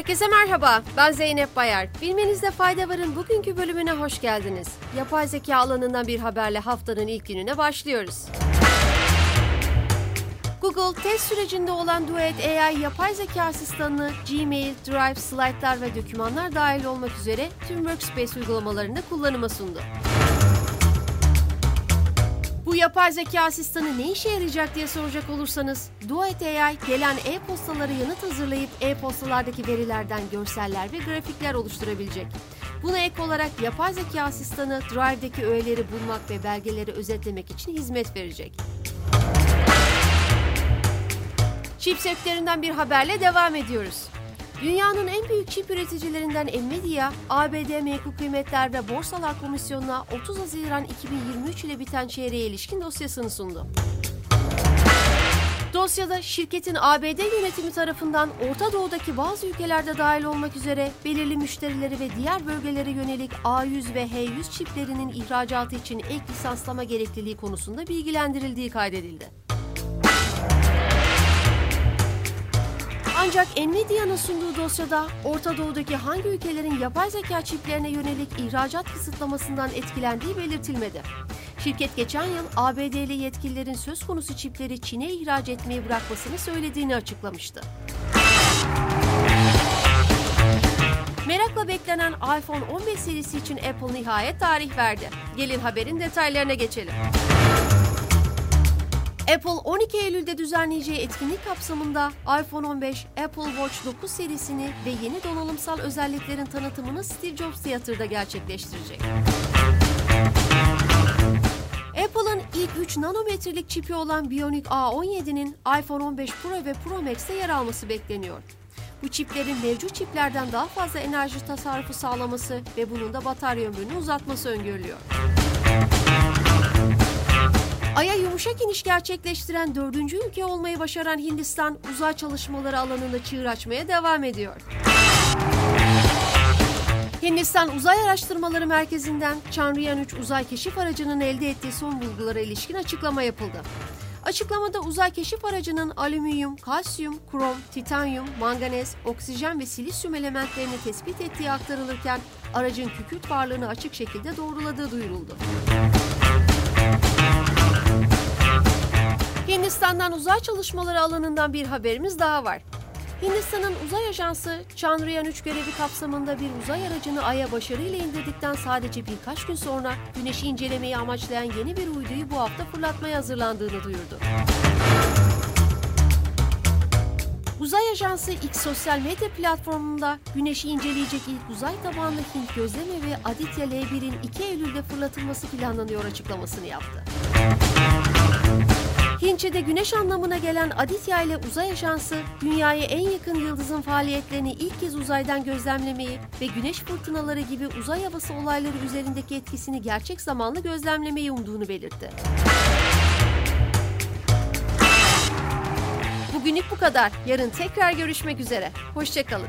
Herkese merhaba, ben Zeynep Bayar. Bilmenizde fayda varın bugünkü bölümüne hoş geldiniz. Yapay zeka alanından bir haberle haftanın ilk gününe başlıyoruz. Google test sürecinde olan Duet AI yapay zeka asistanını Gmail, Drive, slaytlar ve dokümanlar dahil olmak üzere tüm Workspace uygulamalarında kullanıma sundu. Bu yapay zeka asistanı ne işe yarayacak diye soracak olursanız, Duet AI gelen e-postaları yanıt hazırlayıp e-postalardaki verilerden görseller ve grafikler oluşturabilecek. Buna ek olarak yapay zeka asistanı Drive'deki öğeleri bulmak ve belgeleri özetlemek için hizmet verecek. Çip bir haberle devam ediyoruz. Dünyanın en büyük çip üreticilerinden Nvidia, ABD Menkul Kıymetler ve Borsalar Komisyonu'na 30 Haziran 2023 ile biten çeyreğe ilişkin dosyasını sundu. Dosyada şirketin ABD yönetimi tarafından Orta Doğu'daki bazı ülkelerde dahil olmak üzere belirli müşterileri ve diğer bölgelere yönelik A100 ve H100 çiplerinin ihracatı için ek lisanslama gerekliliği konusunda bilgilendirildiği kaydedildi. Ancak Nvidia'nın sunduğu dosyada Orta Doğu'daki hangi ülkelerin yapay zeka çiplerine yönelik ihracat kısıtlamasından etkilendiği belirtilmedi. Şirket geçen yıl ABD'li yetkililerin söz konusu çipleri Çin'e ihraç etmeyi bırakmasını söylediğini açıklamıştı. Merakla beklenen iPhone 15 serisi için Apple nihayet tarih verdi. Gelin haberin detaylarına geçelim. Apple 12 Eylül'de düzenleyeceği etkinlik kapsamında iPhone 15, Apple Watch 9 serisini ve yeni donanımsal özelliklerin tanıtımını Steve Jobs Theater'da gerçekleştirecek. Apple'ın ilk 3 nanometrelik çipi olan Bionic A17'nin iPhone 15 Pro ve Pro Max'te yer alması bekleniyor. Bu çiplerin mevcut çiplerden daha fazla enerji tasarrufu sağlaması ve bunun da batarya ömrünü uzatması öngörülüyor. Yumuşak iniş gerçekleştiren dördüncü ülke olmayı başaran Hindistan uzay çalışmaları alanında çığır açmaya devam ediyor. Hindistan Uzay Araştırmaları Merkezi'nden Chandrayaan 3 uzay keşif aracının elde ettiği son bulgulara ilişkin açıklama yapıldı. Açıklamada uzay keşif aracının alüminyum, kalsiyum, krom, titanyum, manganez, oksijen ve silisyum elementlerini tespit ettiği aktarılırken aracın kükürt varlığını açık şekilde doğruladığı duyuruldu. Hindistan'dan uzay çalışmaları alanından bir haberimiz daha var. Hindistan'ın uzay ajansı Chandrayaan 3 görevi kapsamında bir uzay aracını Ay'a başarıyla indirdikten sadece birkaç gün sonra Güneş'i incelemeyi amaçlayan yeni bir uyduyu bu hafta fırlatmaya hazırlandığını duyurdu. Uzay Ajansı X sosyal medya platformunda Güneş'i inceleyecek ilk uzay tabanlı Hint gözleme ve Aditya L1'in 2 Eylül'de fırlatılması planlanıyor açıklamasını yaptı. Hintçe'de güneş anlamına gelen Aditya ile uzay ajansı, dünyaya en yakın yıldızın faaliyetlerini ilk kez uzaydan gözlemlemeyi ve güneş fırtınaları gibi uzay havası olayları üzerindeki etkisini gerçek zamanlı gözlemlemeyi umduğunu belirtti. Bugünlük bu kadar. Yarın tekrar görüşmek üzere. Hoşçakalın.